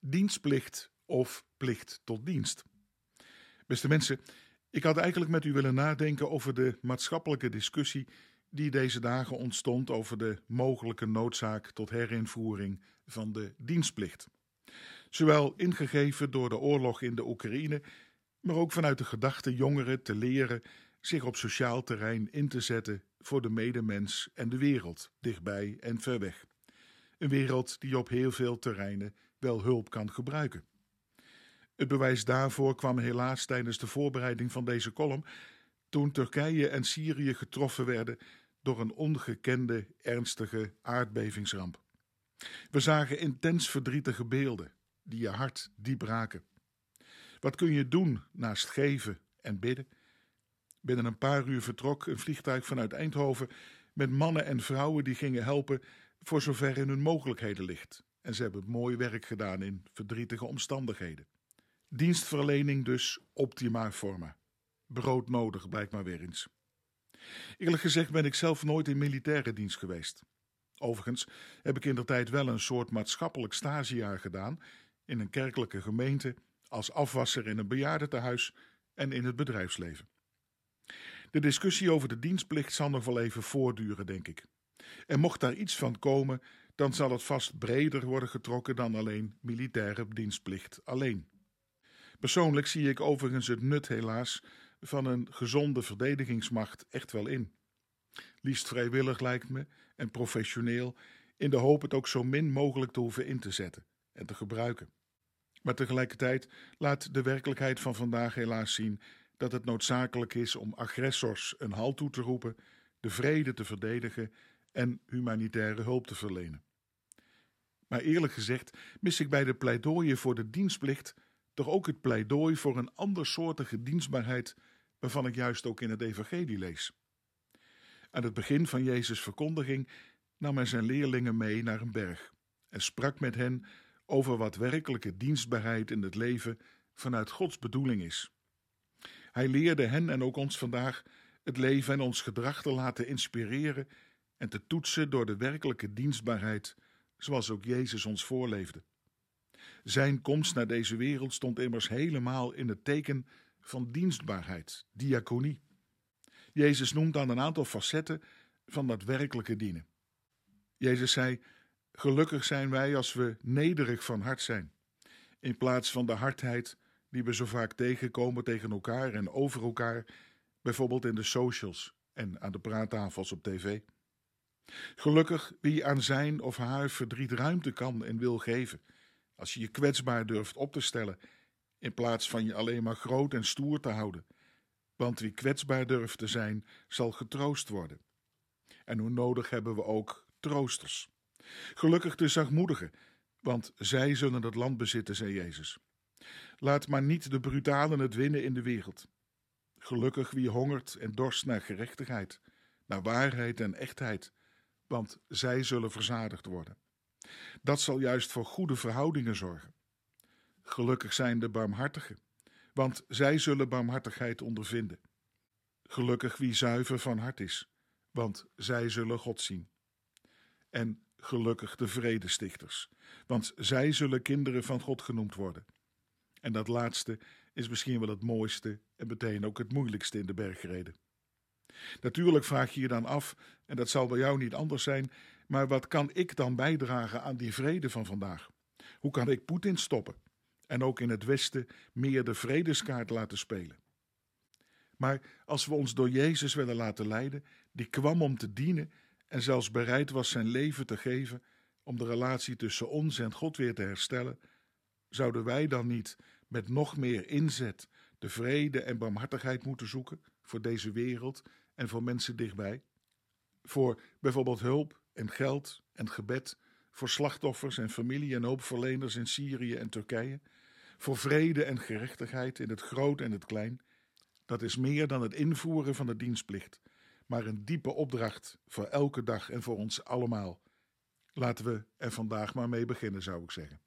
dienstplicht of plicht tot dienst. Beste mensen, ik had eigenlijk met u willen nadenken over de maatschappelijke discussie die deze dagen ontstond over de mogelijke noodzaak tot herinvoering van de dienstplicht. Zowel ingegeven door de oorlog in de Oekraïne, maar ook vanuit de gedachte jongeren te leren zich op sociaal terrein in te zetten voor de medemens en de wereld, dichtbij en ver weg. Een wereld die op heel veel terreinen wel hulp kan gebruiken. Het bewijs daarvoor kwam helaas tijdens de voorbereiding van deze column, toen Turkije en Syrië getroffen werden door een ongekende ernstige aardbevingsramp. We zagen intens verdrietige beelden die je hart diep raken. Wat kun je doen naast geven en bidden? Binnen een paar uur vertrok een vliegtuig vanuit Eindhoven met mannen en vrouwen die gingen helpen voor zover in hun mogelijkheden ligt. En ze hebben mooi werk gedaan in verdrietige omstandigheden. Dienstverlening dus optima forma. Broodnodig blijkt maar weer eens. Eerlijk gezegd ben ik zelf nooit in militaire dienst geweest. Overigens heb ik in de tijd wel een soort maatschappelijk stagejaar gedaan in een kerkelijke gemeente, als afwasser in een bejaardentehuis en in het bedrijfsleven. De discussie over de dienstplicht zal nog wel even voortduren, denk ik. En mocht daar iets van komen, dan zal het vast breder worden getrokken dan alleen militaire dienstplicht alleen. Persoonlijk zie ik overigens het nut helaas van een gezonde verdedigingsmacht echt wel in. Liefst vrijwillig lijkt me en professioneel, in de hoop het ook zo min mogelijk te hoeven in te zetten en te gebruiken. Maar tegelijkertijd laat de werkelijkheid van vandaag helaas zien dat het noodzakelijk is om agressors een halt toe te roepen, de vrede te verdedigen en humanitaire hulp te verlenen. Maar eerlijk gezegd mis ik bij de pleidooien voor de dienstplicht toch ook het pleidooi voor een andersoortige dienstbaarheid, waarvan ik juist ook in het Evangelie lees. Aan het begin van Jezus' verkondiging nam hij zijn leerlingen mee naar een berg en sprak met hen over wat werkelijke dienstbaarheid in het leven vanuit Gods bedoeling is. Hij leerde hen en ook ons vandaag het leven en ons gedrag te laten inspireren en te toetsen door de werkelijke dienstbaarheid, zoals ook Jezus ons voorleefde. Zijn komst naar deze wereld stond immers helemaal in het teken van dienstbaarheid, diaconie. Jezus noemt dan een aantal facetten van dat werkelijke dienen. Jezus zei: Gelukkig zijn wij als we nederig van hart zijn, in plaats van de hardheid die we zo vaak tegenkomen tegen elkaar en over elkaar, bijvoorbeeld in de socials en aan de praattafels op tv. Gelukkig wie aan zijn of haar verdriet ruimte kan en wil geven, als je je kwetsbaar durft op te stellen, in plaats van je alleen maar groot en stoer te houden. Want wie kwetsbaar durft te zijn, zal getroost worden. En hoe nodig hebben we ook troosters. Gelukkig de zachtmoedigen, want zij zullen het land bezitten, zei Jezus. Laat maar niet de brutalen het winnen in de wereld. Gelukkig wie hongert en dorst naar gerechtigheid, naar waarheid en echtheid, want zij zullen verzadigd worden. Dat zal juist voor goede verhoudingen zorgen. Gelukkig zijn de barmhartigen, want zij zullen barmhartigheid ondervinden. Gelukkig wie zuiver van hart is, want zij zullen God zien. En gelukkig de vredestichters, want zij zullen kinderen van God genoemd worden. En dat laatste is misschien wel het mooiste en meteen ook het moeilijkste in de bergreden. Natuurlijk vraag je je dan af, en dat zal bij jou niet anders zijn, maar wat kan ik dan bijdragen aan die vrede van vandaag? Hoe kan ik Poetin stoppen en ook in het Westen meer de vredeskaart laten spelen? Maar als we ons door Jezus willen laten leiden, die kwam om te dienen en zelfs bereid was zijn leven te geven om de relatie tussen ons en God weer te herstellen, zouden wij dan niet met nog meer inzet de vrede en barmhartigheid moeten zoeken voor deze wereld en voor mensen dichtbij? Voor bijvoorbeeld hulp en geld en gebed voor slachtoffers en familie en hulpverleners in Syrië en Turkije, voor vrede en gerechtigheid in het groot en het klein. Dat is meer dan het invoeren van de dienstplicht, maar een diepe opdracht voor elke dag en voor ons allemaal. Laten we er vandaag maar mee beginnen, zou ik zeggen.